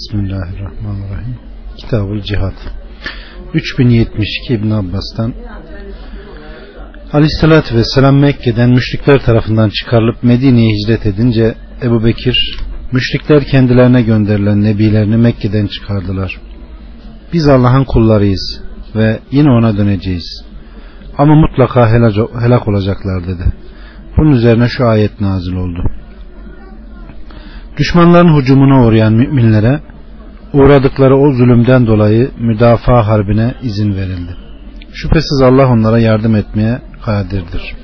Bismillahirrahmanirrahim. Kitabul Cihad. 3072 İbn Abbas'tan Aleyhissalatü Vesselam Mekke'den müşrikler tarafından çıkarılıp Medine'ye hicret edince Ebu Bekir müşrikler kendilerine gönderilen nebilerini Mekke'den çıkardılar. Biz Allah'ın kullarıyız ve yine ona döneceğiz. Ama mutlaka helak olacaklar dedi. Bunun üzerine şu ayet nazil oldu. Düşmanların hücumuna uğrayan müminlere uğradıkları o zulümden dolayı müdafaa harbine izin verildi. Şüphesiz Allah onlara yardım etmeye kadirdir.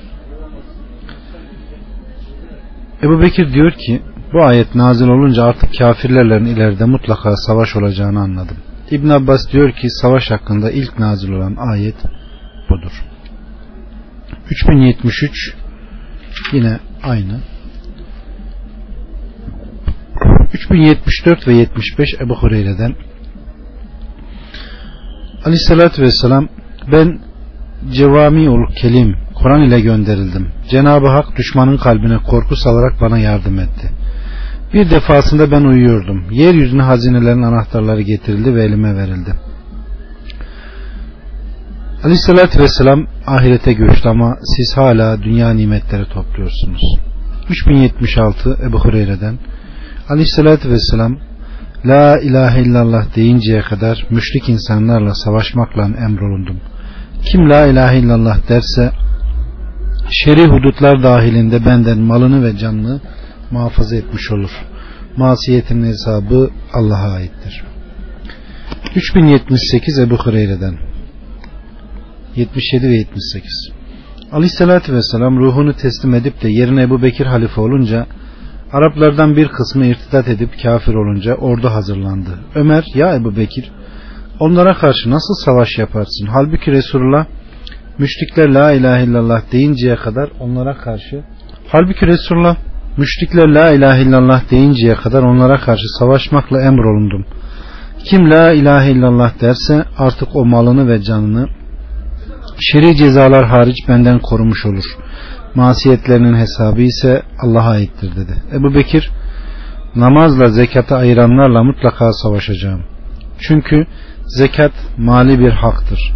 Ebu Bekir diyor ki bu ayet nazil olunca artık kafirlerle ileride mutlaka savaş olacağını anladım. İbn Abbas diyor ki savaş hakkında ilk nazil olan ayet budur. 3073 yine aynı. 3074 ve 75 Ebu Hureyre'den Aleyhissalatü Vesselam ben Cevamiul Kelim Kur'an ile gönderildim. Cenab-ı Hak düşmanın kalbine korku salarak bana yardım etti. Bir defasında ben uyuyordum. Yeryüzüne hazinelerin anahtarları getirildi ve elime verildi. Aleyhissalatü Vesselam ahirete göçtü ama siz hala dünya nimetleri topluyorsunuz. 3076 Ebu Hureyre'den Aleyhissalatü Vesselam La ilahe illallah deyinceye kadar müşrik insanlarla savaşmakla emrolundum. Kim la ilahe illallah derse şer'i hudutlar dahilinde benden malını ve canını muhafaza etmiş olur. Masiyetin hesabı Allah'a aittir. 3078 Ebu Hureyre'den 77 ve 78 Aleyhissalatü Vesselam ruhunu teslim edip de yerine Ebu Bekir halife olunca Araplardan bir kısmı irtidat edip kafir olunca ordu hazırlandı. Ömer ya Ebu Bekir onlara karşı nasıl savaş yaparsın? Halbuki Resulullah müşrikler la ilahe illallah deyinceye kadar onlara karşı halbuki Resulullah müşrikler la ilahe illallah deyinceye kadar onlara karşı savaşmakla emrolundum. Kim la ilahe illallah derse artık o malını ve canını şer'i cezalar hariç benden korumuş olur. Masiyetlerinin hesabı ise Allah'a aittir dedi. Ebu Bekir namazla zekatı ayıranlarla mutlaka savaşacağım. Çünkü zekat mali bir haktır.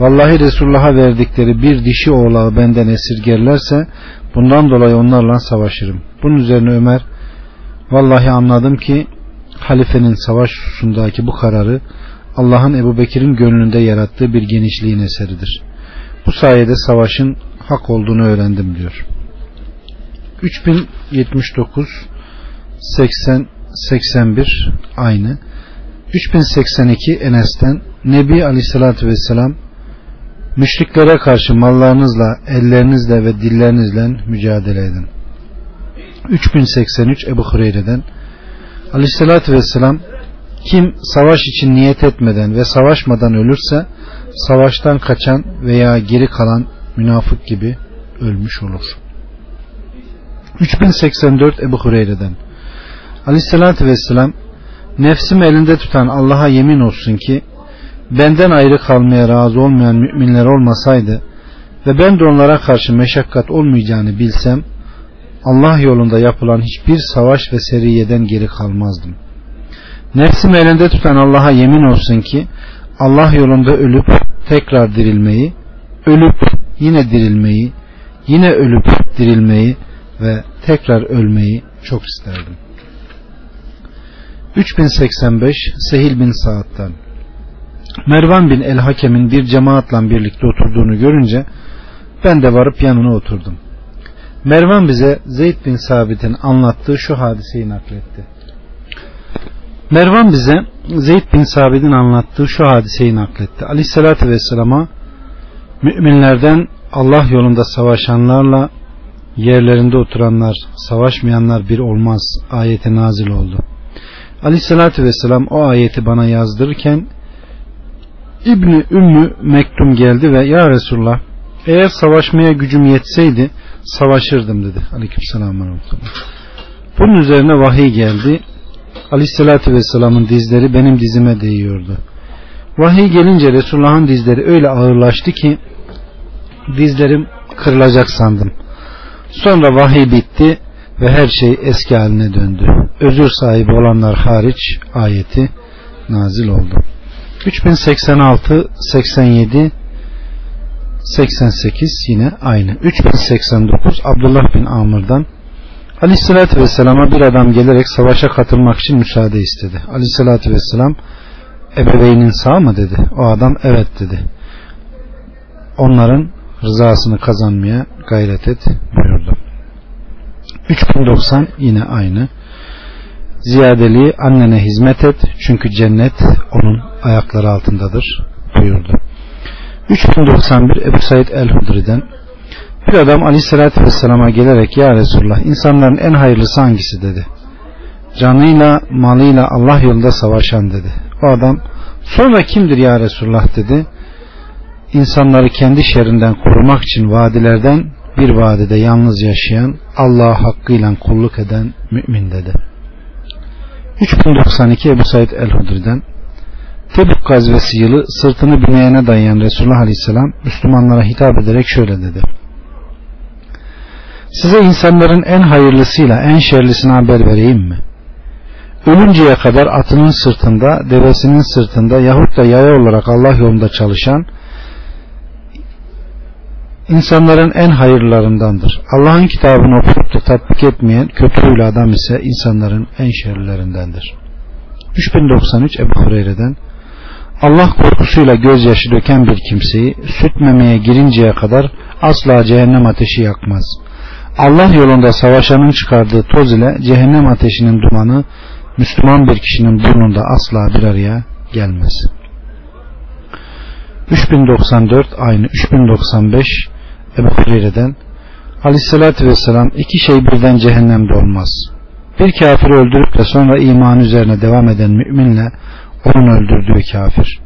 Vallahi Resulullah'a verdikleri bir dişi oğlağı benden esirgerlerse bundan dolayı onlarla savaşırım. Bunun üzerine Ömer vallahi anladım ki halifenin savaş hususundaki bu kararı Allah'ın Ebu Bekir'in gönlünde yarattığı bir genişliğin eseridir. Bu sayede savaşın hak olduğunu öğrendim diyor. 3079 80 81 aynı. 3082 Enes'ten Nebi Aleyhisselatü Vesselam müşriklere karşı mallarınızla, ellerinizle ve dillerinizle mücadele edin. 3083 Ebu Hureyre'den Aleyhisselatü Vesselam kim savaş için niyet etmeden ve savaşmadan ölürse savaştan kaçan veya geri kalan münafık gibi ölmüş olur. 3084 Ebu Hureyre'den Aleyhisselatü Vesselam nefsimi elinde tutan Allah'a yemin olsun ki benden ayrı kalmaya razı olmayan müminler olmasaydı ve ben de onlara karşı meşakkat olmayacağını bilsem Allah yolunda yapılan hiçbir savaş ve seriyeden geri kalmazdım. Nefsimi elinde tutan Allah'a yemin olsun ki Allah yolunda ölüp tekrar dirilmeyi, ölüp yine dirilmeyi, yine ölüp dirilmeyi ve tekrar ölmeyi çok isterdim. 3085 Sehil bin Saad'dan Mervan bin El Hakem'in bir cemaatla birlikte oturduğunu görünce ben de varıp yanına oturdum. Mervan bize Zeyd bin Sabit'in anlattığı şu hadiseyi nakletti. Mervan bize Zeyd bin Sabit'in anlattığı şu hadiseyi nakletti. Aleyhissalatü Vesselam'a müminlerden Allah yolunda savaşanlarla yerlerinde oturanlar, savaşmayanlar bir olmaz ayeti nazil oldu. Aleyhissalatü Vesselam o ayeti bana yazdırırken İbni Ümmü Mektum geldi ve Ya Resulullah eğer savaşmaya gücüm yetseydi savaşırdım dedi. Aleykümselam. Bunun üzerine vahiy geldi. Aleyhissalatü Vesselam'ın dizleri benim dizime değiyordu. Vahiy gelince Resulullah'ın dizleri öyle ağırlaştı ki dizlerim kırılacak sandım. Sonra vahiy bitti ve her şey eski haline döndü. özür sahibi olanlar hariç ayeti nazil oldu. 3086 87 88 yine aynı. 3089 Abdullah bin Amr'dan Aleyhissalatü Vesselam'a bir adam gelerek savaşa katılmak için müsaade istedi. Aleyhissalatü Vesselam ebeveynin sağ mı dedi. O adam evet dedi. Onların rızasını kazanmaya gayret et buyurdu. 3090 yine aynı. Ziyadeliği annene hizmet et çünkü cennet onun ayakları altındadır buyurdu. 3091 Ebu Said el-Hudri'den bir adam aleyhissalatü vesselama gelerek ya Resulullah insanların en hayırlısı hangisi dedi. Canıyla malıyla Allah yolunda savaşan dedi. O adam sonra kimdir ya Resulullah dedi. İnsanları kendi şerrinden korumak için vadilerden bir vadide yalnız yaşayan Allah'a hakkıyla kulluk eden mümin dedi. 3092 Ebu Said el-Hudri'den Tebuk gazvesi yılı sırtını bineğine dayayan Resulullah Aleyhisselam Müslümanlara hitap ederek şöyle dedi. Size insanların en hayırlısıyla en şerlisine haber vereyim mi? Ölünceye kadar atının sırtında, devesinin sırtında yahut da yaya olarak Allah yolunda çalışan insanların en hayırlarındandır. Allah'ın kitabını okuyup da tatbik etmeyen kötü huylu adam ise insanların en şerlilerindendir. 3093 Ebu Hureyre'den Allah korkusuyla gözyaşı döken bir kimseyi süt memeye girinceye kadar asla cehennem ateşi yakmaz. Allah yolunda savaşanın çıkardığı toz ile cehennem ateşinin dumanı Müslüman bir kişinin burnunda asla bir araya gelmez. 3094 aynı 3095 Ebu Hureyre'den Aleyhisselatü Vesselam iki şey birden cehennemde olmaz. Bir kafiri öldürüp de sonra iman üzerine devam eden müminle onun öldürdüğü kafir.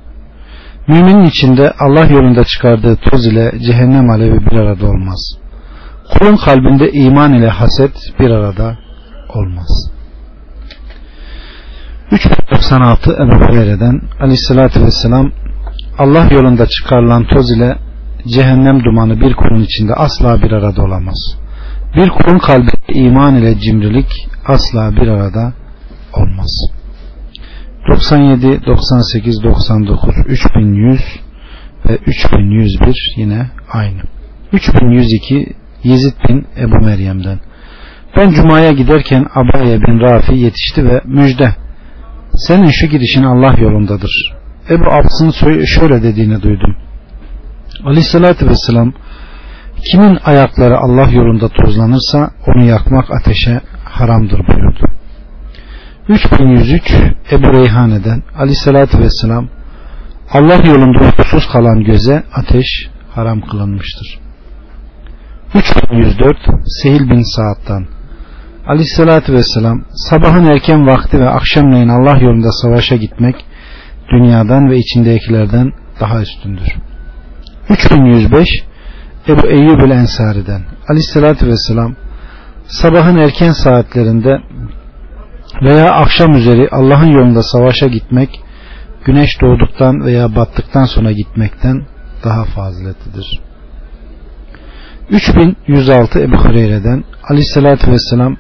Müminin içinde Allah yolunda çıkardığı toz ile cehennem alevi bir arada olmaz. Kulun kalbinde iman ile haset bir arada olmaz. 396 Ebu Hureyre'den Aleyhisselatü Vesselam Allah yolunda çıkarılan toz ile cehennem dumanı bir kulun içinde asla bir arada olamaz. Bir kulun kalbinde iman ile cimrilik asla bir arada olmaz. 97, 98, 99, 3100 ve 3101 yine aynı. 3102 Yezid bin Ebu Meryem'den. Ben Cuma'ya giderken Abaye bin Rafi yetişti ve müjde senin şu gidişin Allah yolundadır. Ebu Abs'ın şöyle dediğini duydum. Aleyhissalatü vesselam kimin ayakları Allah yolunda tozlanırsa onu yakmak ateşe haramdır buyurdu. 3103 Ebu Reyhane'den Aleyhissalatü vesselam Allah yolunda uykusuz kalan göze ateş haram kılınmıştır. 3104 Sehil bin Sa'd'dan Aleyhissalatü vesselam sabahın erken vakti ve akşamleyin Allah yolunda savaşa gitmek dünyadan ve içindekilerden daha üstündür. 3105 Ebu Eyyub el Ensari'den Aleyhissalatü vesselam sabahın erken saatlerinde veya akşam üzeri Allah'ın yolunda savaşa gitmek güneş doğduktan veya battıktan sonra gitmekten daha faziletlidir. 3106 Ebu Hureyre'den Aleyhisselatü Vesselam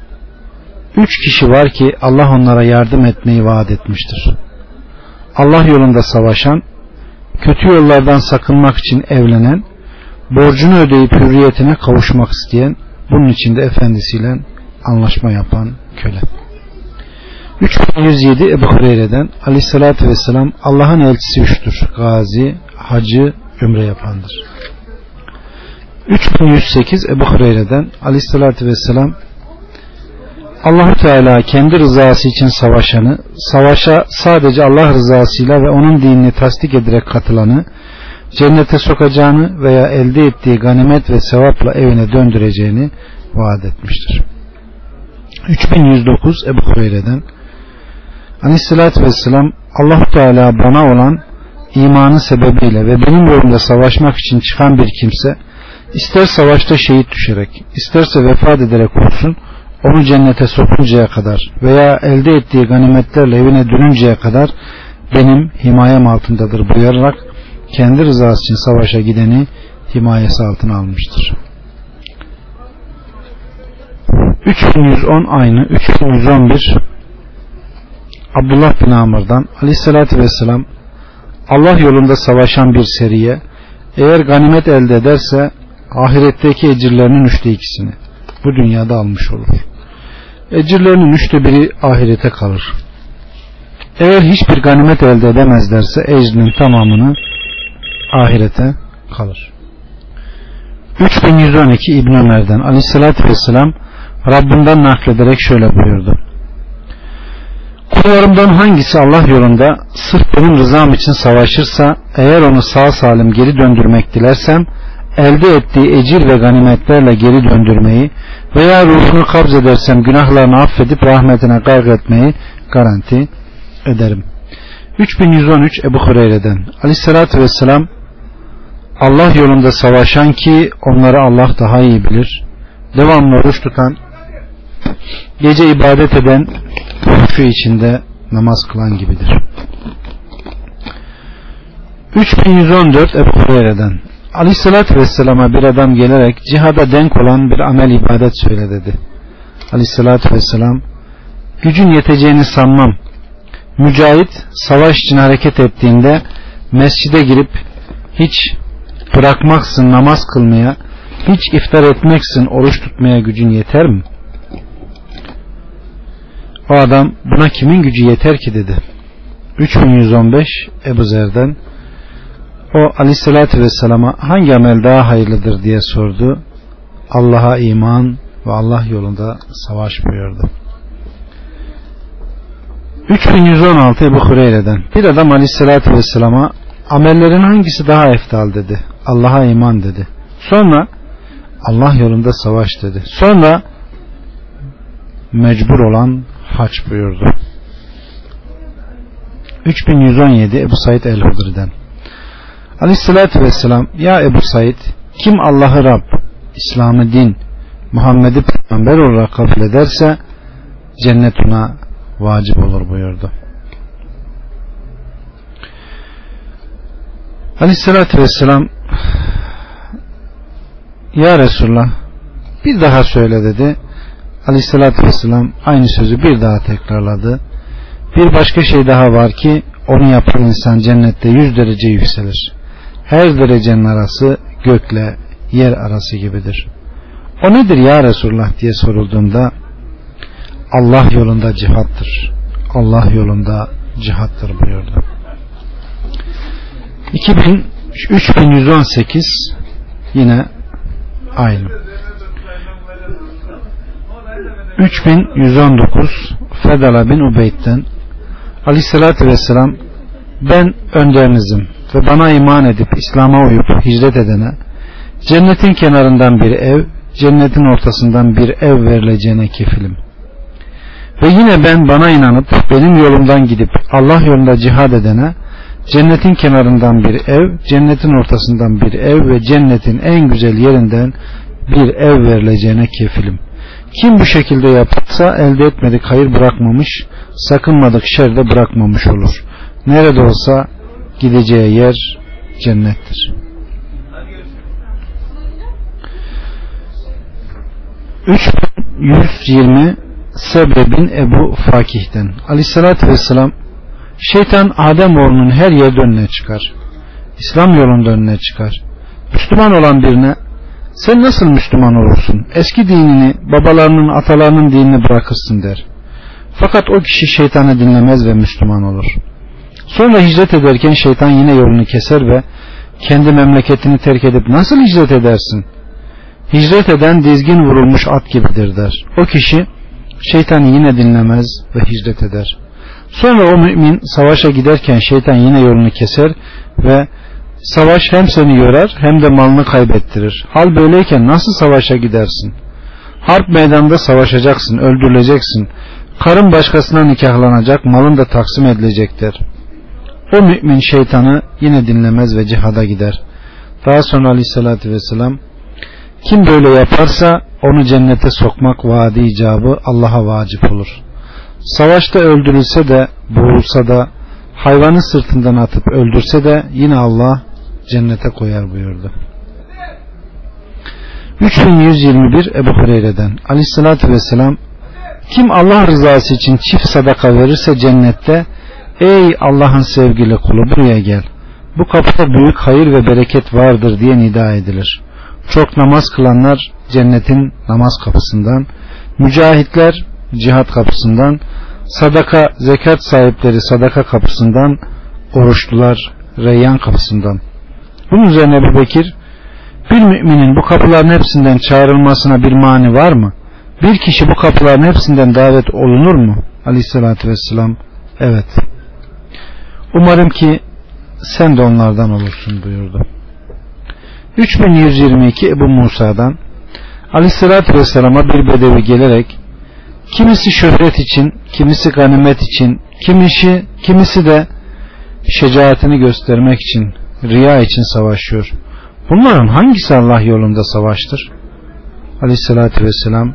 Üç kişi var ki Allah onlara yardım etmeyi vaat etmiştir. Allah yolunda savaşan, kötü yollardan sakınmak için evlenen, borcunu ödeyip hürriyetine kavuşmak isteyen, bunun için de efendisiyle anlaşma yapan köle. 3107 Ebu Hureyre'den Aleyhisselatü Vesselam Allah'ın elçisi üçtür. Gazi, hacı, ümre yapandır. 3108 Ebu Hureyre'den Aleyhisselatü Vesselam Allahu Teala kendi rızası için savaşanı, savaşa sadece Allah rızasıyla ve onun dinini tasdik ederek katılanı, cennete sokacağını veya elde ettiği ganimet ve sevapla evine döndüreceğini vaat etmiştir. 3109 Ebu Hureyre'den Aleyhisselatü Vesselam allah Teala bana olan imanı sebebiyle ve benim yolumda savaşmak için çıkan bir kimse ister savaşta şehit düşerek isterse vefat ederek olsun onu cennete sokuncaya kadar veya elde ettiği ganimetlerle evine dönünceye kadar benim himayem altındadır buyurarak kendi rızası için savaşa gideni himayesi altına almıştır. 3110 aynı 3111 Abdullah bin Amr'dan aleyhissalatü vesselam Allah yolunda savaşan bir seriye eğer ganimet elde ederse ahiretteki ecirlerinin üçte ikisini bu dünyada almış olur. Ecirlerinin üçte biri ahirete kalır. Eğer hiçbir ganimet elde edemezlerse ecrinin tamamını ahirete kalır. 3112 İbn Ömer'den Aleyhisselatü Vesselam Rabbinden naklederek şöyle buyurdu. Kullarımdan hangisi Allah yolunda sırf benim rızam için savaşırsa eğer onu sağ salim geri döndürmek dilersem elde ettiği ecir ve ganimetlerle geri döndürmeyi veya ruhunu kabz edersem günahlarını affedip rahmetine garg etmeyi garanti ederim. 3113 Ebu Hureyre'den Aleyhisselatü Vesselam Allah yolunda savaşan ki onları Allah daha iyi bilir. Devamlı oruç tutan, gece ibadet eden, şu içinde namaz kılan gibidir. 3114 Ebu Hureyre'den Aleyhisselatü Vesselam'a bir adam gelerek cihada denk olan bir amel ibadet söyle dedi. Aleyhisselatü Vesselam gücün yeteceğini sanmam. Mücahit savaş için hareket ettiğinde mescide girip hiç bırakmaksın namaz kılmaya, hiç iftar etmeksin oruç tutmaya gücün yeter mi? O adam buna kimin gücü yeter ki dedi. 3115 Ebu Zer'den o aleyhissalatü vesselama hangi amel daha hayırlıdır diye sordu. Allah'a iman ve Allah yolunda savaş buyurdu. 3116 Ebu Hureyre'den bir adam aleyhissalatü vesselama amellerin hangisi daha eftal dedi. Allah'a iman dedi. Sonra Allah yolunda savaş dedi. Sonra mecbur olan haç buyurdu. 3117 Ebu Said el-Hudri'den Aleyhissalatü Vesselam Ya Ebu Said kim Allah'ı Rab, İslam'ı din, Muhammed'i peygamber olarak kabul ederse cennet ona vacip olur buyurdu. Aleyhissalatü Vesselam Ya Resulullah bir daha söyle dedi. Aleyhissalatü Vesselam aynı sözü bir daha tekrarladı. Bir başka şey daha var ki onu yapan insan cennette yüz derece yükselir. Her derecenin arası gökle yer arası gibidir. O nedir ya Resulullah diye sorulduğunda Allah yolunda cihattır. Allah yolunda cihattır buyurdu. 2000, 3118 yine aynı. 3119 Fedala bin Ubeyd'den Aleyhisselatü Vesselam ben önderinizim ve bana iman edip İslam'a uyup hicret edene cennetin kenarından bir ev cennetin ortasından bir ev verileceğine kefilim. Ve yine ben bana inanıp benim yolumdan gidip Allah yolunda cihad edene cennetin kenarından bir ev, cennetin ortasından bir ev ve cennetin en güzel yerinden bir ev verileceğine kefilim. Kim bu şekilde yaparsa elde etmedik hayır bırakmamış, sakınmadık şer de bırakmamış olur. Nerede olsa gideceği yer cennettir. Üç 120 Sebre bin Ebu Fakih'ten Aleyhissalatü Vesselam Şeytan Adem oğlunun her yerde önüne çıkar. İslam yolunda önüne çıkar. Müslüman olan birine sen nasıl Müslüman olursun? Eski dinini, babalarının, atalarının dinini bırakırsın der. Fakat o kişi şeytanı dinlemez ve Müslüman olur. Sonra hicret ederken şeytan yine yolunu keser ve kendi memleketini terk edip nasıl hicret edersin? Hicret eden dizgin vurulmuş at gibidir der. O kişi şeytanı yine dinlemez ve hicret eder. Sonra o mümin savaşa giderken şeytan yine yolunu keser ve savaş hem seni yorar hem de malını kaybettirir. Hal böyleyken nasıl savaşa gidersin? Harp meydanında savaşacaksın, öldürüleceksin. Karın başkasına nikahlanacak, malın da taksim edilecektir. O mümin şeytanı yine dinlemez ve cihada gider. Daha sonra aleyhissalatü vesselam kim böyle yaparsa onu cennete sokmak vaadi icabı Allah'a vacip olur. Savaşta öldürülse de boğulsa da hayvanı sırtından atıp öldürse de yine Allah cennete koyar buyurdu. 3121 Ebu Hureyre'den Aleyhissalatü Vesselam Kim Allah rızası için çift sadaka verirse cennette ey Allah'ın sevgili kulu buraya gel. Bu kapıda büyük hayır ve bereket vardır diye nida edilir. Çok namaz kılanlar cennetin namaz kapısından, mücahitler cihat kapısından, sadaka zekat sahipleri sadaka kapısından, oruçlular reyyan kapısından. Bunun üzerine Ebu Bekir bir müminin bu kapıların hepsinden çağrılmasına bir mani var mı? Bir kişi bu kapıların hepsinden davet olunur mu? Aleyhissalatü vesselam evet. Umarım ki sen de onlardan olursun buyurdu. 3122 Ebu Musa'dan Aleyhissalatü vesselama bir bedevi gelerek kimisi şöhret için, kimisi ganimet için, kimisi, kimisi de şecaatini göstermek için, riya için savaşıyor. Bunların hangisi Allah yolunda savaştır? Aleyhissalatü vesselam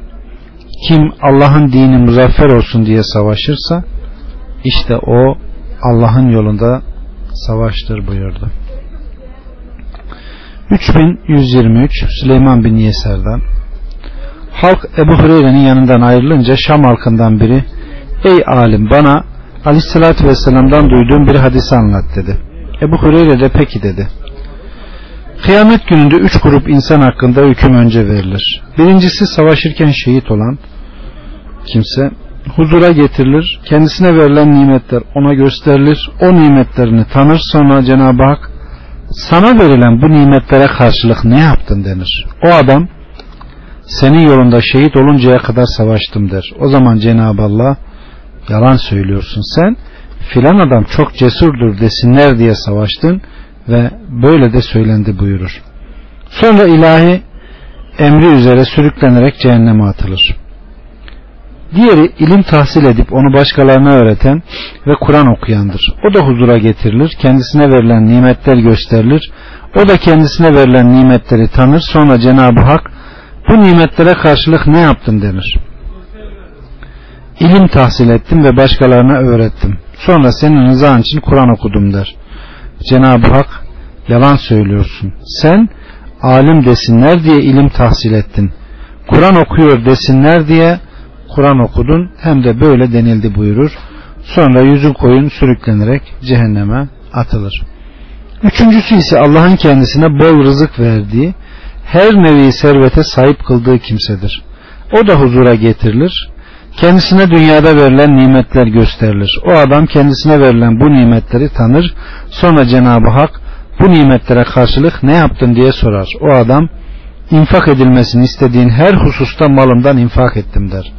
kim Allah'ın dini muzaffer olsun diye savaşırsa işte o Allah'ın yolunda savaştır buyurdu. 3123 Süleyman bin Yeser'den Halk Ebu Hureyre'nin yanından ayrılınca Şam halkından biri Ey alim bana Aleyhisselatü Vesselam'dan duyduğum bir hadisi anlat dedi. Ebu Hureyre de peki dedi. Kıyamet gününde üç grup insan hakkında hüküm önce verilir. Birincisi savaşırken şehit olan kimse huzura getirilir. Kendisine verilen nimetler ona gösterilir. O nimetlerini tanır. Sonra Cenab-ı Hak sana verilen bu nimetlere karşılık ne yaptın denir. O adam senin yolunda şehit oluncaya kadar savaştım der. O zaman Cenab-ı Allah yalan söylüyorsun sen filan adam çok cesurdur desinler diye savaştın ve böyle de söylendi buyurur. Sonra ilahi emri üzere sürüklenerek cehenneme atılır. Diğeri ilim tahsil edip onu başkalarına öğreten ve Kur'an okuyandır. O da huzura getirilir, kendisine verilen nimetler gösterilir. O da kendisine verilen nimetleri tanır. Sonra Cenab-ı Hak bu nimetlere karşılık ne yaptın denir. İlim tahsil ettim ve başkalarına öğrettim. Sonra senin rızan için Kur'an okudum der. Cenab-ı Hak yalan söylüyorsun. Sen alim desinler diye ilim tahsil ettin. Kur'an okuyor desinler diye Kur'an okudun hem de böyle denildi buyurur. Sonra yüzü koyun sürüklenerek cehenneme atılır. Üçüncüsü ise Allah'ın kendisine bol rızık verdiği, her nevi servete sahip kıldığı kimsedir. O da huzura getirilir. Kendisine dünyada verilen nimetler gösterilir. O adam kendisine verilen bu nimetleri tanır. Sonra Cenab-ı Hak bu nimetlere karşılık ne yaptın diye sorar. O adam infak edilmesini istediğin her hususta malımdan infak ettim der.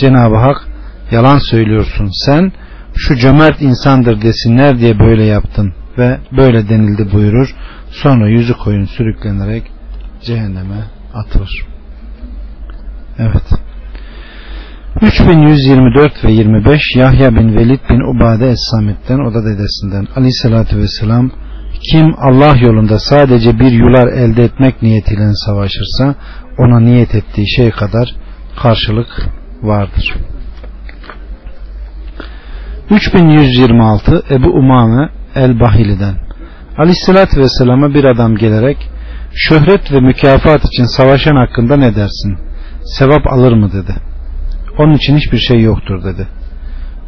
Cenab-ı Hak yalan söylüyorsun sen şu cömert insandır desinler diye böyle yaptın ve böyle denildi buyurur. Sonra yüzü koyun sürüklenerek cehenneme atılır. Evet. 3124 ve 25 Yahya bin Velid bin Ubade Es-Samit'ten o da dedesinden aleyhissalatü vesselam kim Allah yolunda sadece bir yular elde etmek niyetiyle savaşırsa ona niyet ettiği şey kadar karşılık vardır. 3126 Ebu Umame El-Bahili'den Aleyhissalatü Vesselam'a bir adam gelerek şöhret ve mükafat için savaşan hakkında ne dersin? Sevap alır mı dedi. Onun için hiçbir şey yoktur dedi.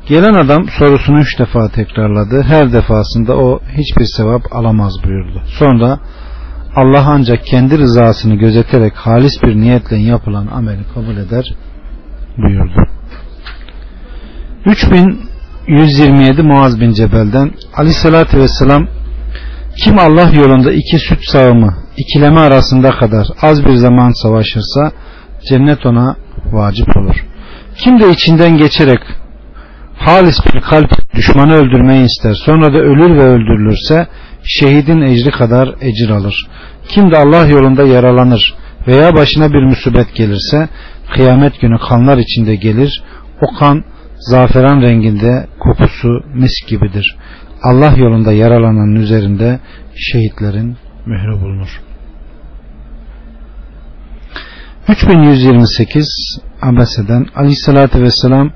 Gelen adam sorusunu üç defa tekrarladı. Her defasında o hiçbir sevap alamaz buyurdu. Sonra Allah ancak kendi rızasını gözeterek halis bir niyetle yapılan ameli kabul eder buyurdu. 3127 Muaz bin Cebel'den Aleyhisselatü Vesselam kim Allah yolunda iki süt sağımı ikileme arasında kadar az bir zaman savaşırsa cennet ona vacip olur. Kim de içinden geçerek halis bir kalp düşmanı öldürmeyi ister sonra da ölür ve öldürülürse şehidin ecri kadar ecir alır. Kim de Allah yolunda yaralanır veya başına bir musibet gelirse kıyamet günü kanlar içinde gelir. O kan zaferan renginde kokusu mis gibidir. Allah yolunda yaralananın üzerinde şehitlerin mührü bulunur. 3128 Abese'den Aleyhisselatü Vesselam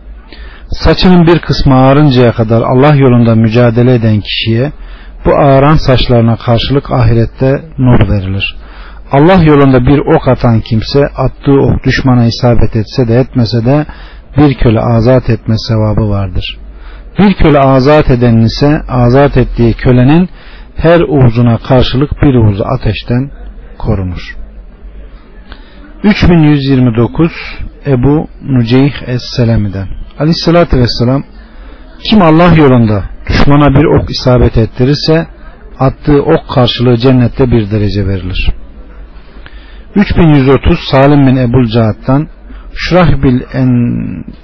saçının bir kısmı ağarıncaya kadar Allah yolunda mücadele eden kişiye bu ağaran saçlarına karşılık ahirette nur verilir. Allah yolunda bir ok atan kimse attığı ok düşmana isabet etse de etmese de bir köle azat etme sevabı vardır. Bir köle azat edenin ise azat ettiği kölenin her uzuna karşılık bir uzu ateşten korunur. 3129 Ebu Nuceyh Es-Selemi'den Aleyhissalatü Vesselam kim Allah yolunda düşmana bir ok isabet ettirirse attığı ok karşılığı cennette bir derece verilir. 3130 Salim bin Ebul Cahat'tan Şurahbil en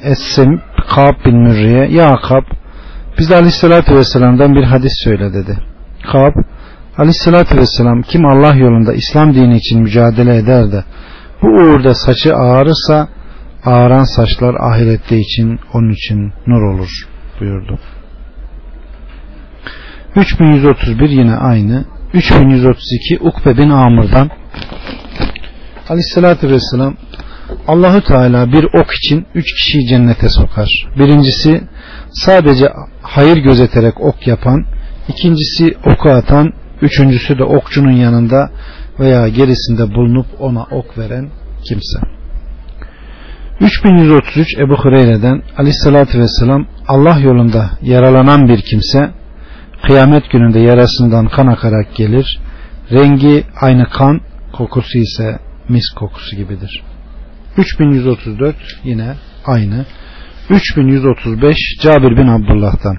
Essem Kab bin Mürriye Ya Kab biz aleyhissalatü vesselam'dan bir hadis söyle dedi. Kab aleyhissalatü vesselam kim Allah yolunda İslam dini için mücadele eder de bu uğurda saçı ağarırsa ağaran saçlar ahirette için onun için nur olur buyurdu. 3131 yine aynı. 3132 Ukbe bin Amr'dan Aleyhissalatü Vesselam Allahü Teala bir ok için üç kişiyi cennete sokar. Birincisi sadece hayır gözeterek ok yapan, ikincisi oku atan, üçüncüsü de okçunun yanında veya gerisinde bulunup ona ok veren kimse. 3133 Ebu Hureyre'den Aleyhisselatü Vesselam Allah yolunda yaralanan bir kimse kıyamet gününde yarasından kan akarak gelir. Rengi aynı kan, kokusu ise mis kokusu gibidir. 3134 yine aynı. 3135 Cabir bin Abdullah'tan.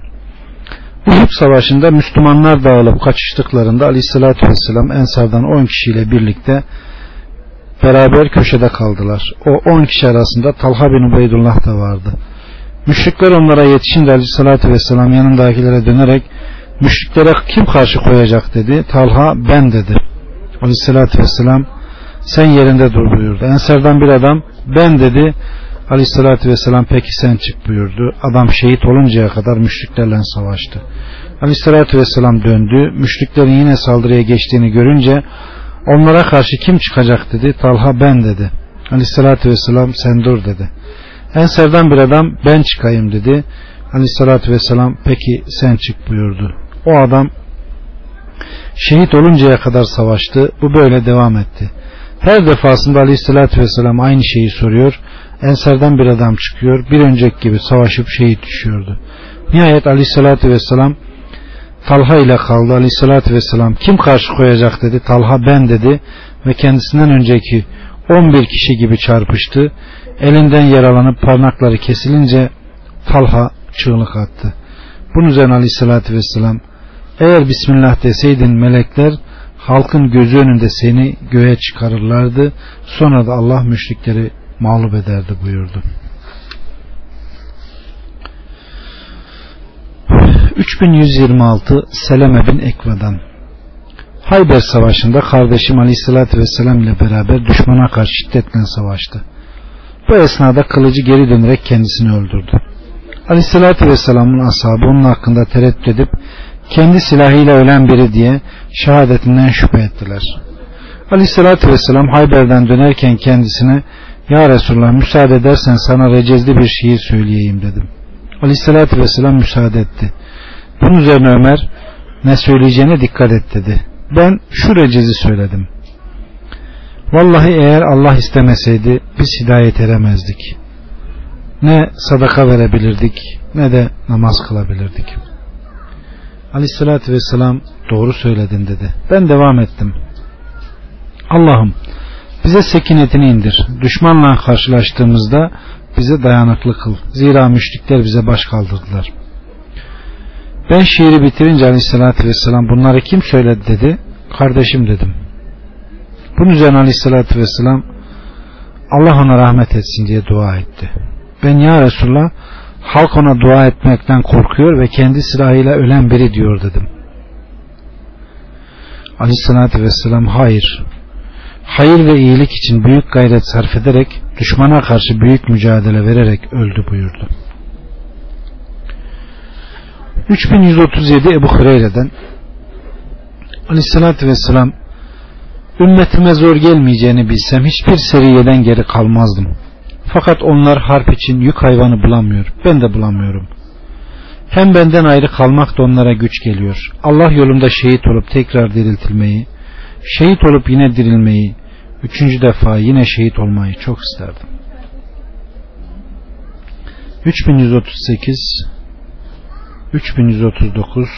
Uhud Savaşı'nda Müslümanlar dağılıp kaçıştıklarında Aleyhisselatü Vesselam Ensar'dan 10 kişiyle birlikte beraber köşede kaldılar. O 10 kişi arasında Talha bin Ubeydullah da vardı. Müşrikler onlara yetişince Aleyhisselatü Vesselam yanındakilere dönerek müşriklere kim karşı koyacak dedi. Talha ben dedi. Aleyhisselatü Vesselam sen yerinde dur buyurdu. Ensardan bir adam ben dedi. Aleyhissalatü vesselam peki sen çık buyurdu. Adam şehit oluncaya kadar müşriklerle savaştı. Aleyhissalatü vesselam döndü. Müşriklerin yine saldırıya geçtiğini görünce onlara karşı kim çıkacak dedi. Talha ben dedi. Aleyhissalatü vesselam sen dur dedi. Ensardan bir adam ben çıkayım dedi. Aleyhissalatü vesselam peki sen çık buyurdu. O adam şehit oluncaya kadar savaştı. Bu böyle devam etti. Her defasında aleyhissalatü vesselam aynı şeyi soruyor. Ensardan bir adam çıkıyor. Bir önceki gibi savaşıp şehit düşüyordu. Nihayet aleyhissalatü vesselam Talha ile kaldı. Aleyhissalatü vesselam kim karşı koyacak dedi. Talha ben dedi ve kendisinden önceki 11 kişi gibi çarpıştı. Elinden yaralanıp parmakları kesilince Talha çığlık attı. Bunun üzerine aleyhissalatü vesselam eğer Bismillah deseydin melekler halkın gözü önünde seni göğe çıkarırlardı. Sonra da Allah müşrikleri mağlup ederdi buyurdu. 3126 Seleme bin Ekva'dan Hayber Savaşı'nda kardeşim Aleyhisselatü Vesselam ile beraber düşmana karşı şiddetle savaştı. Bu esnada kılıcı geri dönerek kendisini öldürdü. Aleyhisselatü Vesselam'ın ashabı onun hakkında tereddüt edip kendi silahıyla ölen biri diye şehadetinden şüphe ettiler. Aleyhissalatü vesselam Hayber'den dönerken kendisine Ya Resulullah müsaade edersen sana recezli bir şiir söyleyeyim dedim. Aleyhissalatü vesselam müsaade etti. Bunun üzerine Ömer ne söyleyeceğine dikkat et dedi. Ben şu recezi söyledim. Vallahi eğer Allah istemeseydi biz hidayet eremezdik. Ne sadaka verebilirdik ne de namaz kılabilirdik. Aleyhissalatü vesselam doğru söyledin dedi. Ben devam ettim. Allah'ım bize sekinetini indir. Düşmanla karşılaştığımızda bize dayanıklı kıl. Zira müşrikler bize baş kaldırdılar. Ben şiiri bitirince aleyhissalatü vesselam bunları kim söyledi dedi. Kardeşim dedim. Bunun üzerine aleyhissalatü vesselam Allah ona rahmet etsin diye dua etti. Ben ya Resulallah halk ona dua etmekten korkuyor ve kendi silahıyla ölen biri diyor dedim. Aleyhissalatü vesselam hayır. Hayır ve iyilik için büyük gayret sarf ederek düşmana karşı büyük mücadele vererek öldü buyurdu. 3137 Ebu Hureyre'den Aleyhissalatü vesselam ümmetime zor gelmeyeceğini bilsem hiçbir seriyeden geri kalmazdım. Fakat onlar harp için yük hayvanı bulamıyor. Ben de bulamıyorum. Hem benden ayrı kalmak da onlara güç geliyor. Allah yolunda şehit olup tekrar diriltilmeyi, şehit olup yine dirilmeyi, üçüncü defa yine şehit olmayı çok isterdim. 3138 3139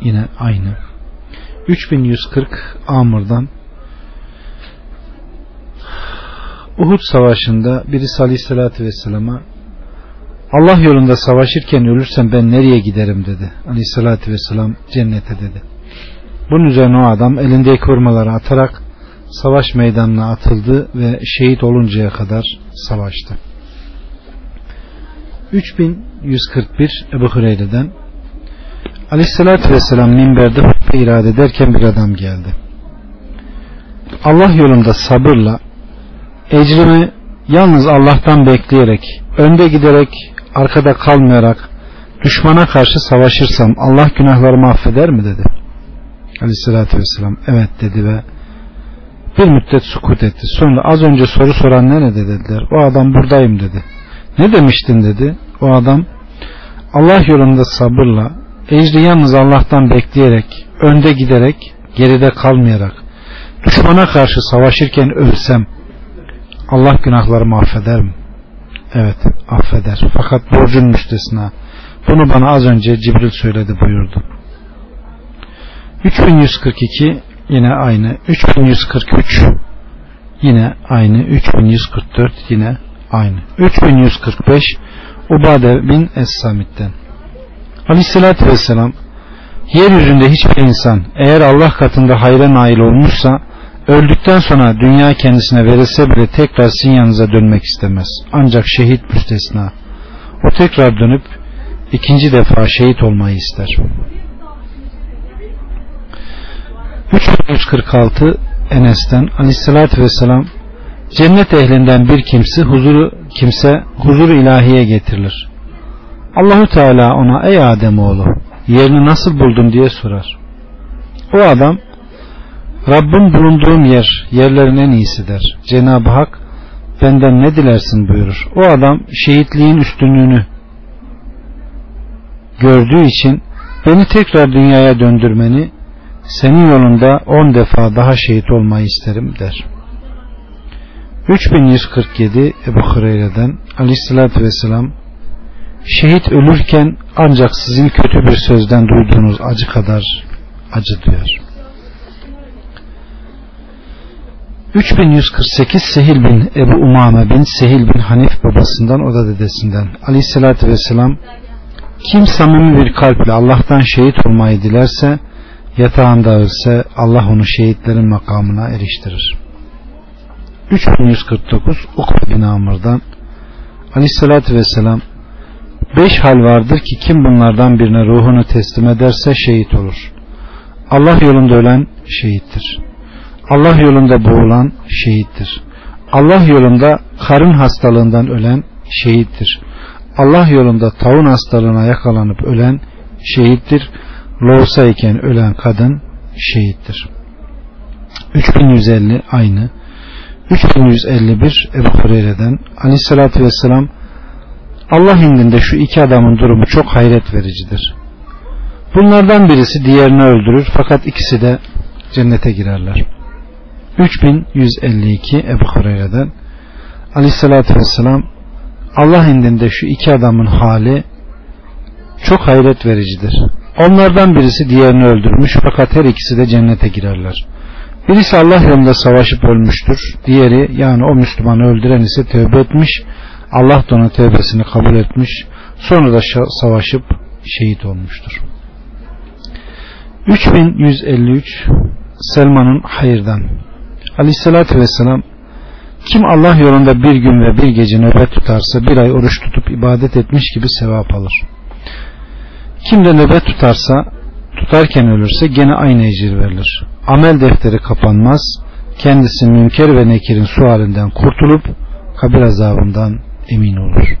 yine aynı 3140 Amr'dan Uhud savaşında birisi aleyhissalatü vesselama Allah yolunda savaşırken ölürsem ben nereye giderim dedi. Aleyhissalatü vesselam cennete dedi. Bunun üzerine o adam elindeki hurmaları atarak savaş meydanına atıldı ve şehit oluncaya kadar savaştı. 3141 Ebu Hureyre'den Aleyhissalatü Vesselam minberde hutbe irade ederken bir adam geldi. Allah yolunda sabırla ecrimi yalnız Allah'tan bekleyerek, önde giderek, arkada kalmayarak düşmana karşı savaşırsam Allah günahlarımı affeder mi dedi. Aleyhissalatü Vesselam evet dedi ve bir müddet sukut etti. Sonra az önce soru soran nerede dediler. O adam buradayım dedi. Ne demiştin dedi. O adam Allah yolunda sabırla ecri yalnız Allah'tan bekleyerek önde giderek geride kalmayarak düşmana karşı savaşırken ölsem Allah günahlarımı affeder mi? Evet affeder. Fakat borcun müstesna. Bunu bana az önce Cibril söyledi buyurdu. 3142 yine aynı. 3143 yine aynı. 3144 yine aynı. 3145 Ubade bin Es-Samit'ten. Aleyhissalatü Vesselam yeryüzünde hiçbir insan eğer Allah katında hayra nail olmuşsa öldükten sonra dünya kendisine verilse bile tekrar sizin yanınıza dönmek istemez. Ancak şehit müstesna. O tekrar dönüp ikinci defa şehit olmayı ister. 346 Enes'ten Aleyhisselatü Vesselam cennet ehlinden bir kimse huzuru kimse huzuru ilahiye getirilir. Allahu Teala ona ey Adem oğlu yerini nasıl buldun diye sorar. O adam Rabbim bulunduğum yer yerlerin en iyisidir. Cenab-ı Hak benden ne dilersin buyurur. O adam şehitliğin üstünlüğünü gördüğü için beni tekrar dünyaya döndürmeni senin yolunda on defa daha şehit olmayı isterim der. 3147 Ebu Hureyre'den Aleyhisselatü Vesselam şehit ölürken ancak sizin kötü bir sözden duyduğunuz acı kadar acı duyar. 3148 Sehil bin Ebu Umame bin Sehil bin Hanif babasından o da dedesinden Aleyhisselatü Vesselam kim samimi bir kalple Allah'tan şehit olmayı dilerse yatağında ölse Allah onu şehitlerin makamına eriştirir. 3149 Ukbe bin Amr'dan Aleyhisselatü Vesselam Beş hal vardır ki kim bunlardan birine ruhunu teslim ederse şehit olur. Allah yolunda ölen şehittir. Allah yolunda boğulan şehittir. Allah yolunda karın hastalığından ölen şehittir. Allah yolunda taun hastalığına yakalanıp ölen şehittir. Loğusa iken ölen kadın şehittir. 3150 aynı. 3151 Ebu Hureyre'den Aleyhisselatü Vesselam Allah indinde şu iki adamın durumu çok hayret vericidir. Bunlardan birisi diğerini öldürür fakat ikisi de cennete girerler. 3152 Ebu Hureyre'den Aleyhisselatü Vesselam Allah indinde şu iki adamın hali çok hayret vericidir. Onlardan birisi diğerini öldürmüş fakat her ikisi de cennete girerler. Birisi Allah yolunda savaşıp ölmüştür. Diğeri yani o Müslümanı öldüren ise tövbe etmiş. Allah da onun tövbesini kabul etmiş. Sonra da savaşıp şehit olmuştur. 3153 Selman'ın hayırdan Aleyhissalatü Vesselam kim Allah yolunda bir gün ve bir gece nöbet tutarsa bir ay oruç tutup ibadet etmiş gibi sevap alır. Kim de nöbet tutarsa tutarken ölürse gene aynı ecir verilir. Amel defteri kapanmaz. Kendisi münker ve nekirin sualinden kurtulup kabir azabından emin olur.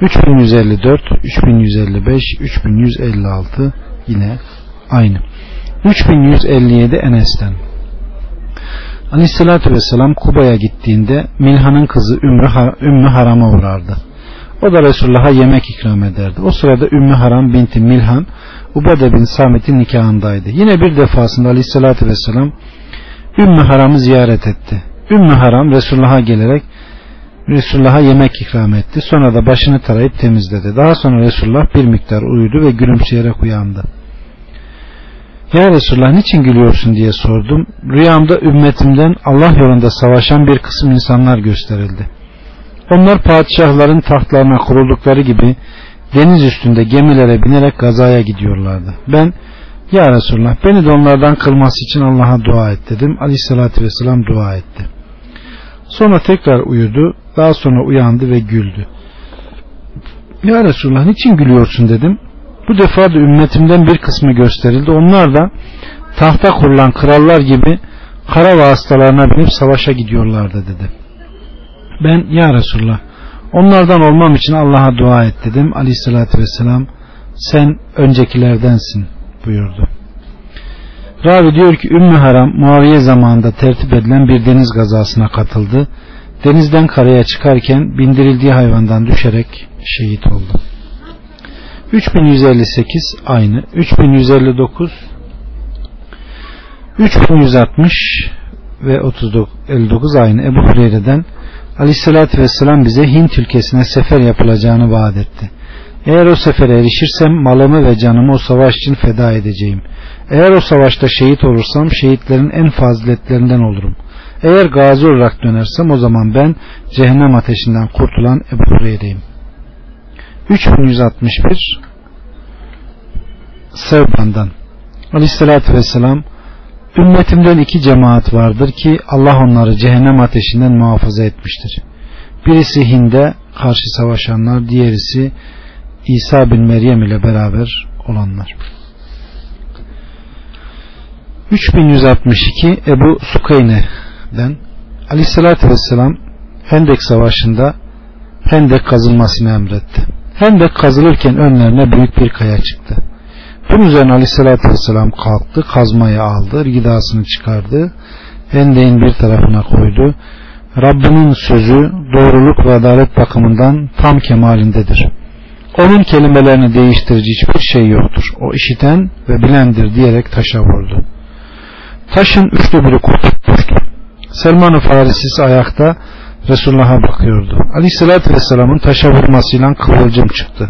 3154, 3155, 3156 yine aynı. 3157 Enes'ten Aleyhissalatü Vesselam Kuba'ya gittiğinde Milhan'ın kızı Ümmü, Haram'a uğrardı. O da Resulullah'a yemek ikram ederdi. O sırada Ümmü Haram binti Milhan Ubade bin Samet'in nikahındaydı. Yine bir defasında Aleyhissalatü Vesselam Ümmü Haram'ı ziyaret etti. Ümmü Haram Resulullah'a gelerek Resulullah'a yemek ikram etti. Sonra da başını tarayıp temizledi. Daha sonra Resulullah bir miktar uyudu ve gülümseyerek uyandı. Ya Resulullah niçin gülüyorsun diye sordum. Rüyamda ümmetimden Allah yolunda savaşan bir kısım insanlar gösterildi. Onlar padişahların tahtlarına kuruldukları gibi deniz üstünde gemilere binerek gazaya gidiyorlardı. Ben ya Resulullah beni de onlardan kılması için Allah'a dua et dedim. Aleyhissalatü vesselam dua etti. Sonra tekrar uyudu. Daha sonra uyandı ve güldü. Ya Resulullah niçin gülüyorsun dedim. Bu defa da ümmetimden bir kısmı gösterildi. Onlar da tahta kurulan krallar gibi kara vasıtalarına binip savaşa gidiyorlardı dedi. Ben ya Resulullah onlardan olmam için Allah'a dua et dedim. Aleyhissalatü vesselam sen öncekilerdensin buyurdu. Ravi diyor ki Ümmü Haram Muaviye zamanında tertip edilen bir deniz gazasına katıldı. Denizden karaya çıkarken bindirildiği hayvandan düşerek şehit oldu. 3158 aynı. 3159 3160 ve 59 aynı. Ebu Hureyre'den Aleyhisselatü Vesselam bize Hint ülkesine sefer yapılacağını vaat etti. Eğer o sefere erişirsem malımı ve canımı o savaş için feda edeceğim. Eğer o savaşta şehit olursam şehitlerin en faziletlerinden olurum. Eğer gazi olarak dönersem o zaman ben cehennem ateşinden kurtulan Ebu Hureyre'yim. 3161 Sevban'dan Aleyhisselatü Vesselam Ümmetimden iki cemaat vardır ki Allah onları cehennem ateşinden muhafaza etmiştir. Birisi Hind'e karşı savaşanlar, diğerisi İsa bin Meryem ile beraber olanlar. 3162 Ebu Sukeyne'den Aleyhisselatü Vesselam Hendek Savaşı'nda Hendek kazılmasını emretti. Hendek kazılırken önlerine büyük bir kaya çıktı. Bunun üzerine Aleyhisselatü Vesselam kalktı, kazmayı aldı, gidasını çıkardı, Hendek'in bir tarafına koydu. Rabbinin sözü doğruluk ve adalet bakımından tam kemalindedir. Onun kelimelerini değiştirici hiçbir şey yoktur. O işiten ve bilendir diyerek taşa vurdu. Taşın üçte biri düştü. Selman-ı Farisisi ayakta Resulullah'a bakıyordu. Aleyhissalatü Vesselam'ın taşa vurmasıyla kıvılcım çıktı.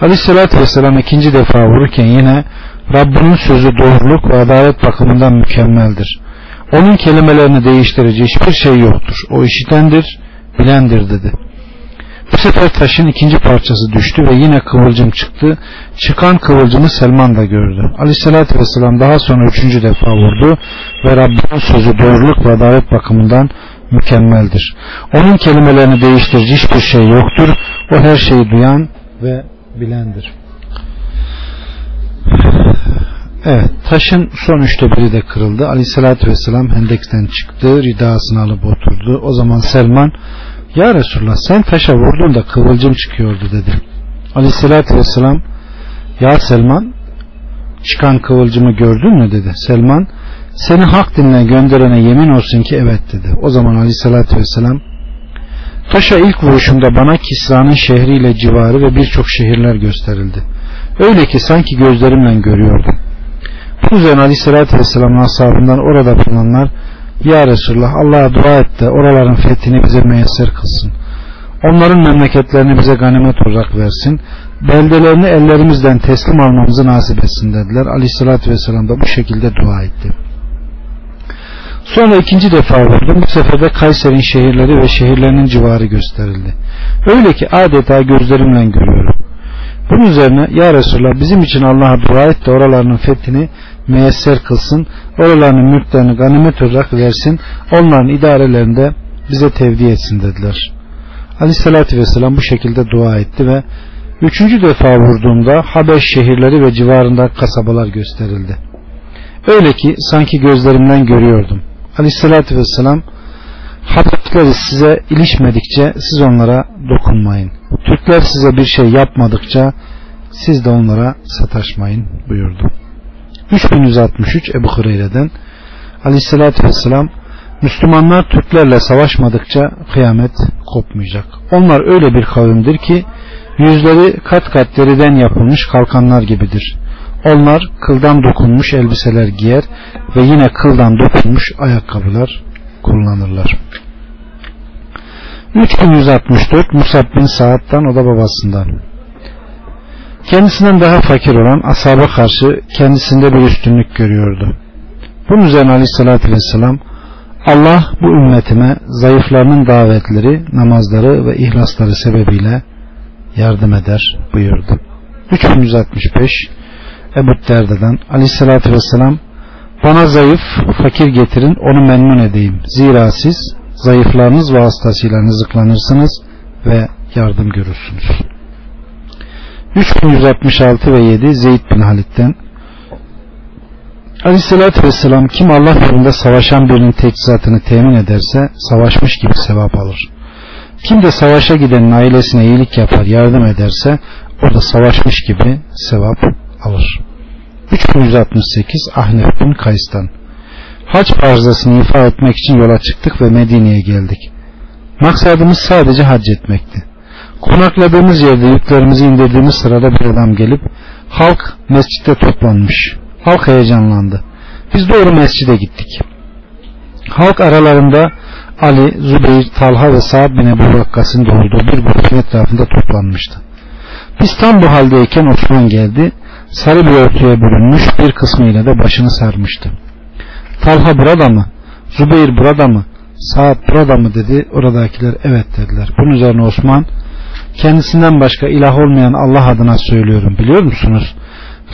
Aleyhissalatü Vesselam ikinci defa vururken yine Rabbinin sözü doğruluk ve adalet bakımından mükemmeldir. Onun kelimelerini değiştirici hiçbir şey yoktur. O işitendir, bilendir dedi. Bu sefer taşın ikinci parçası düştü ve yine kıvılcım çıktı. Çıkan kıvılcımı Selman da gördü. Aleyhissalatü vesselam daha sonra üçüncü defa vurdu ve Rabbinin sözü doğruluk ve adalet bakımından mükemmeldir. Onun kelimelerini değiştirici hiçbir şey yoktur. O her şeyi duyan ve bilendir. Evet, taşın son üçte biri de kırıldı. Aleyhissalatü vesselam hendekten çıktı, ridasını alıp oturdu. O zaman Selman ya Resulullah sen taşa vurduğunda kıvılcım çıkıyordu dedi. Aleyhissalatü vesselam Ya Selman çıkan kıvılcımı gördün mü dedi. Selman seni hak dinle gönderene yemin olsun ki evet dedi. O zaman aleyhissalatü vesselam taşa ilk vuruşumda bana Kisra'nın şehriyle civarı ve birçok şehirler gösterildi. Öyle ki sanki gözlerimle görüyordum. Bu üzerine aleyhissalatü vesselamın ashabından orada bulunanlar ya Resulullah Allah'a dua et de oraların fethini bize müyesser kılsın. Onların memleketlerini bize ganimet olarak versin. Beldelerini ellerimizden teslim almamızı nasip etsin dediler. Aleyhissalatü vesselam da bu şekilde dua etti. Sonra ikinci defa vurdum. Bu sefer de Kayser'in şehirleri ve şehirlerinin civarı gösterildi. Öyle ki adeta gözlerimle görüyorum. Bunun üzerine ya Resulallah bizim için Allah'a dua et de oralarının fethini müyesser kılsın. Oralarının mülklerini ganimet olarak versin. Onların idarelerinde bize tevdi etsin dediler. Aleyhissalatü vesselam bu şekilde dua etti ve üçüncü defa vurduğumda Habeş şehirleri ve civarında kasabalar gösterildi. Öyle ki sanki gözlerimden görüyordum. Aleyhissalatü vesselam Habibleri size ilişmedikçe siz onlara dokunmayın. Türkler size bir şey yapmadıkça siz de onlara sataşmayın buyurdu. 3163 Ebu Hureyre'den Aleyhisselatü Vesselam Müslümanlar Türklerle savaşmadıkça kıyamet kopmayacak. Onlar öyle bir kavimdir ki yüzleri kat kat deriden yapılmış kalkanlar gibidir. Onlar kıldan dokunmuş elbiseler giyer ve yine kıldan dokunmuş ayakkabılar kullanırlar. 3164 Musab bin Saad'dan o da babasından. Kendisinden daha fakir olan ashaba karşı kendisinde bir üstünlük görüyordu. Bunun üzerine aleyhissalatü vesselam Allah bu ümmetime zayıflarının davetleri, namazları ve ihlasları sebebiyle yardım eder buyurdu. 3165 Ebu Derda'dan aleyhissalatü vesselam bana zayıf, fakir getirin onu memnun edeyim. Zira siz zayıflarınız vasıtasıyla rızıklanırsınız ve yardım görürsünüz. 3166 ve 7 Zeyd bin Halit'ten Aleyhisselatü Vesselam kim Allah yolunda savaşan birinin teçhizatını temin ederse savaşmış gibi sevap alır. Kim de savaşa gidenin ailesine iyilik yapar yardım ederse o da savaşmış gibi sevap alır. 3168 Ahnef bin Kays'tan Hac farzasını ifa etmek için yola çıktık ve Medine'ye geldik. Maksadımız sadece hac etmekti. Konakladığımız yerde yüklerimizi indirdiğimiz sırada bir adam gelip halk mescitte toplanmış. Halk heyecanlandı. Biz doğru mescide gittik. Halk aralarında Ali, Zübeyir, Talha ve Sa'd bin Ebu Vakkas'ın doğurduğu bir grupun etrafında toplanmıştı. Biz tam bu haldeyken Osman geldi. Sarı bir örtüye bürünmüş bir kısmıyla da başını sarmıştı. Talha burada mı? Zübeyir burada mı? Saat burada mı dedi. Oradakiler evet dediler. Bunun üzerine Osman kendisinden başka ilah olmayan Allah adına söylüyorum biliyor musunuz?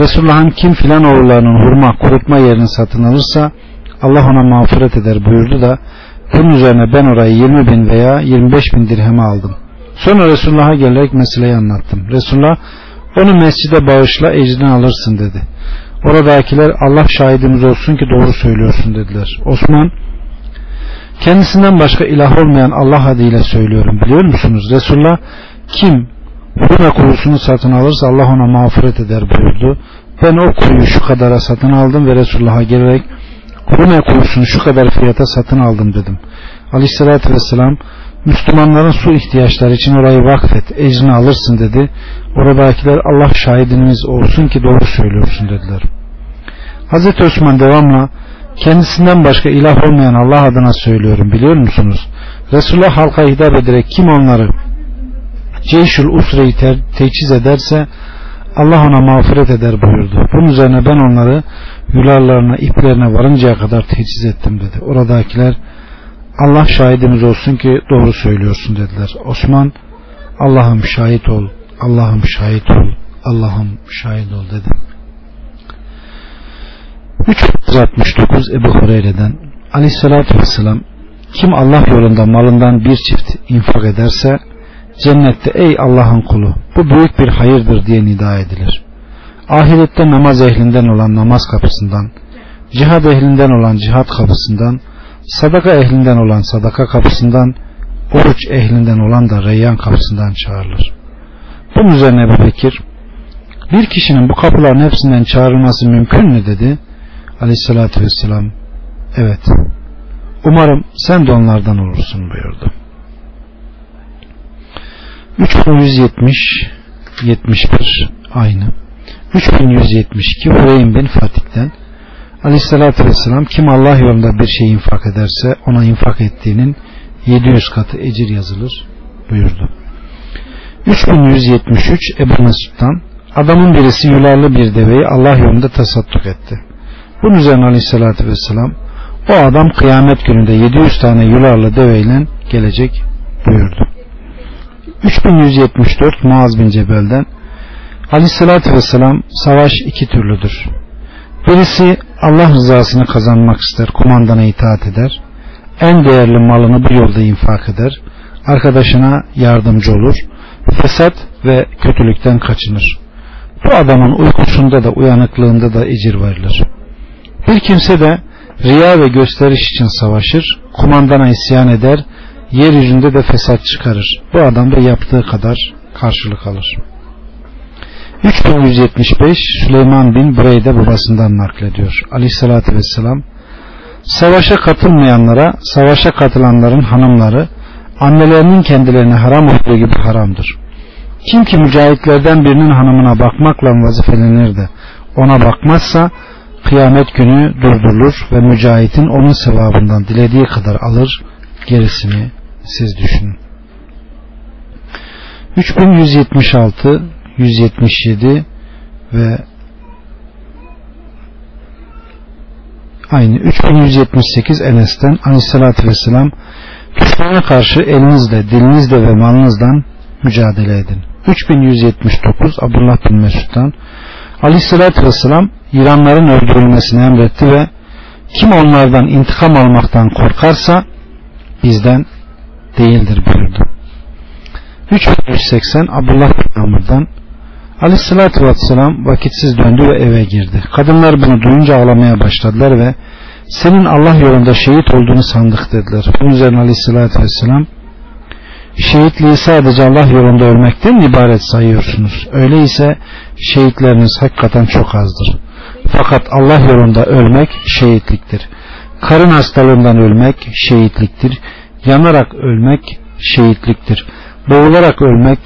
Resulullah'ın kim filan oğullarının hurma kurutma yerini satın alırsa Allah ona mağfiret eder buyurdu da bunun üzerine ben orayı 20 bin veya 25 bin dirheme aldım. Sonra Resulullah'a gelerek meseleyi anlattım. Resulullah onu mescide bağışla ecrini alırsın dedi. Oradakiler Allah şahidimiz olsun ki doğru söylüyorsun dediler. Osman kendisinden başka ilah olmayan Allah adıyla söylüyorum biliyor musunuz? Resulullah kim Hurme kuyusunu satın alırsa Allah ona mağfiret eder buyurdu. Ben o kuyuyu şu kadara satın aldım ve Resulullah'a gelerek Hurme kuyusunu şu kadar fiyata satın aldım dedim. Aleyhissalatü vesselam Müslümanların su ihtiyaçları için orayı vakfet, ecrini alırsın dedi. Oradakiler Allah şahidiniz olsun ki doğru söylüyorsun dediler. Hazreti Osman devamla kendisinden başka ilah olmayan Allah adına söylüyorum biliyor musunuz? Resulullah halka hitap ederek kim onları Ceyşül Usre'yi te teçhiz ederse Allah ona mağfiret eder buyurdu. Bunun üzerine ben onları yularlarına, iplerine varıncaya kadar teçhiz ettim dedi. Oradakiler Allah şahidimiz olsun ki doğru söylüyorsun dediler. Osman Allah'ım şahit ol, Allah'ım şahit ol, Allah'ım şahit ol dedi. 369 Ebu Hureyre'den Aleyhisselatü Vesselam kim Allah yolunda malından bir çift infak ederse cennette ey Allah'ın kulu bu büyük bir hayırdır diye nida edilir. Ahirette namaz ehlinden olan namaz kapısından, cihad ehlinden olan cihad kapısından, sadaka ehlinden olan sadaka kapısından, oruç ehlinden olan da reyyan kapısından çağrılır. Bunun üzerine Ebu Bekir, bir kişinin bu kapıların hepsinden çağrılması mümkün mü dedi. Aleyhissalatü vesselam, evet, umarım sen de onlardan olursun buyurdu. 3170 71 aynı 3172 Hüreyin bin Fatih'ten Aleyhissalatü Vesselam kim Allah yolunda bir şey infak ederse ona infak ettiğinin 700 katı ecir yazılır buyurdu. 3173 Ebu Mesud'dan adamın birisi yularlı bir deveyi Allah yolunda tasadduk etti. Bunun üzerine Aleyhissalatü Vesselam o adam kıyamet gününde 700 tane yularlı deveyle gelecek buyurdu. 3174 Muaz bin Cebel'den Aleyhissalatü Vesselam savaş iki türlüdür. Birisi Allah rızasını kazanmak ister, kumandana itaat eder. En değerli malını bu yolda infak eder. Arkadaşına yardımcı olur. Fesat ve kötülükten kaçınır. Bu adamın uykusunda da uyanıklığında da ecir verilir. Bir kimse de riya ve gösteriş için savaşır, kumandana isyan eder yeryüzünde de fesat çıkarır. Bu adam da yaptığı kadar karşılık alır. 3175 Süleyman bin Bureyde babasından naklediyor. Aleyhissalatü vesselam Savaşa katılmayanlara savaşa katılanların hanımları annelerinin kendilerine haram olduğu gibi haramdır. Kim ki mücahitlerden birinin hanımına bakmakla vazifelenir de ona bakmazsa kıyamet günü durdurulur ve mücahitin onun sevabından dilediği kadar alır gerisini siz düşünün. 3176 177 ve aynı 3178 Enes'ten Aleyhisselatü Vesselam düşmana karşı elinizle, dilinizle ve malınızdan mücadele edin. 3179 Abdullah bin Mesud'dan Aleyhisselatü Vesselam İranların öldürülmesini emretti ve kim onlardan intikam almaktan korkarsa bizden değildir buyurdu. 3180 Abdullah bin Amr'dan Aleyhisselatü Vesselam vakitsiz döndü ve eve girdi. Kadınlar bunu duyunca ağlamaya başladılar ve senin Allah yolunda şehit olduğunu sandık dediler. Bunun üzerine Aleyhisselatü Vesselam şehitliği sadece Allah yolunda ölmekten ibaret sayıyorsunuz. Öyleyse şehitleriniz hakikaten çok azdır. Fakat Allah yolunda ölmek şehitliktir. Karın hastalığından ölmek şehitliktir. Yanarak ölmek şehitliktir. Boğularak ölmek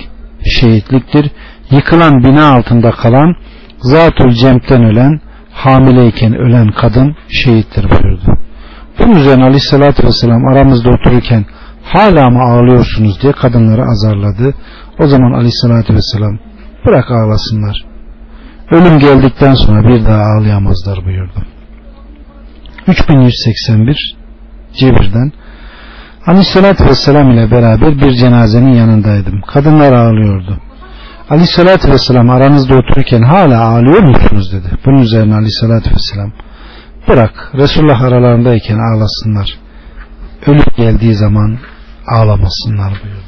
şehitliktir. Yıkılan bina altında kalan, zatül cemten ölen, hamileyken ölen kadın şehittir buyurdu. Bunun üzerine aleyhissalatü vesselam aramızda otururken hala mı ağlıyorsunuz diye kadınları azarladı. O zaman aleyhissalatü vesselam bırak ağlasınlar. Ölüm geldikten sonra bir daha ağlayamazlar buyurdu. 3181 Cebir'den Aleyhissalatü Vesselam ile beraber bir cenazenin yanındaydım. Kadınlar ağlıyordu. Aleyhissalatü Vesselam aranızda otururken hala ağlıyor musunuz dedi. Bunun üzerine Aleyhissalatü Vesselam bırak Resulullah aralarındayken ağlasınlar. Ölüm geldiği zaman ağlamasınlar buyurdu.